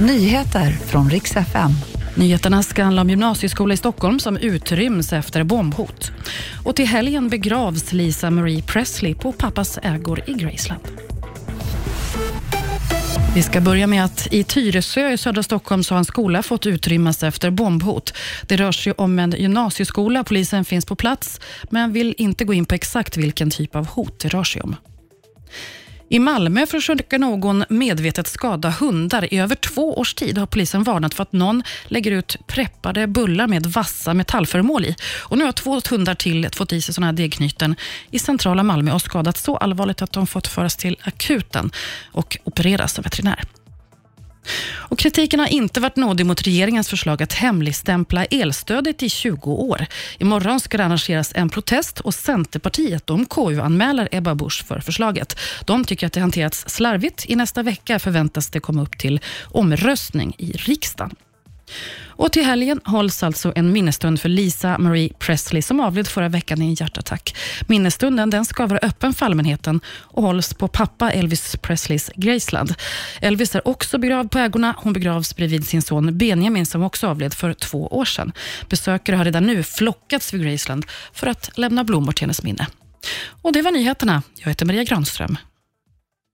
Nyheter från riks FM. Nyheterna ska handla om gymnasieskola i Stockholm som utryms efter bombhot. Och till helgen begravs Lisa Marie Presley på pappas ägor i Graceland. Vi ska börja med att i Tyresö i södra Stockholm så har en skola fått utrymmas efter bombhot. Det rör sig om en gymnasieskola. Polisen finns på plats men vill inte gå in på exakt vilken typ av hot det rör sig om. I Malmö försöker någon medvetet skada hundar. I över två års tid har polisen varnat för att någon lägger ut preppade bullar med vassa metallföremål i. Och nu har två hundar till fått i sig sådana här degknyten i centrala Malmö och skadats så allvarligt att de fått föras till akuten och opereras av veterinär. Och kritiken har inte varit nådig mot regeringens förslag att hemligstämpla elstödet i 20 år. Imorgon ska det arrangeras en protest och Centerpartiet de KU-anmäler Ebba Busch för förslaget. De tycker att det hanterats slarvigt. I nästa vecka förväntas det komma upp till omröstning i riksdagen. Och till helgen hålls alltså en minnesstund för Lisa Marie Presley som avled förra veckan i en hjärtattack. Minnesstunden den ska vara öppen för allmänheten och hålls på pappa Elvis Presleys Graceland. Elvis är också begravd på ägorna. Hon begravs bredvid sin son Benjamin som också avled för två år sedan. Besökare har redan nu flockats vid Graceland för att lämna blommor till hennes minne. Och Det var nyheterna. Jag heter Maria Granström.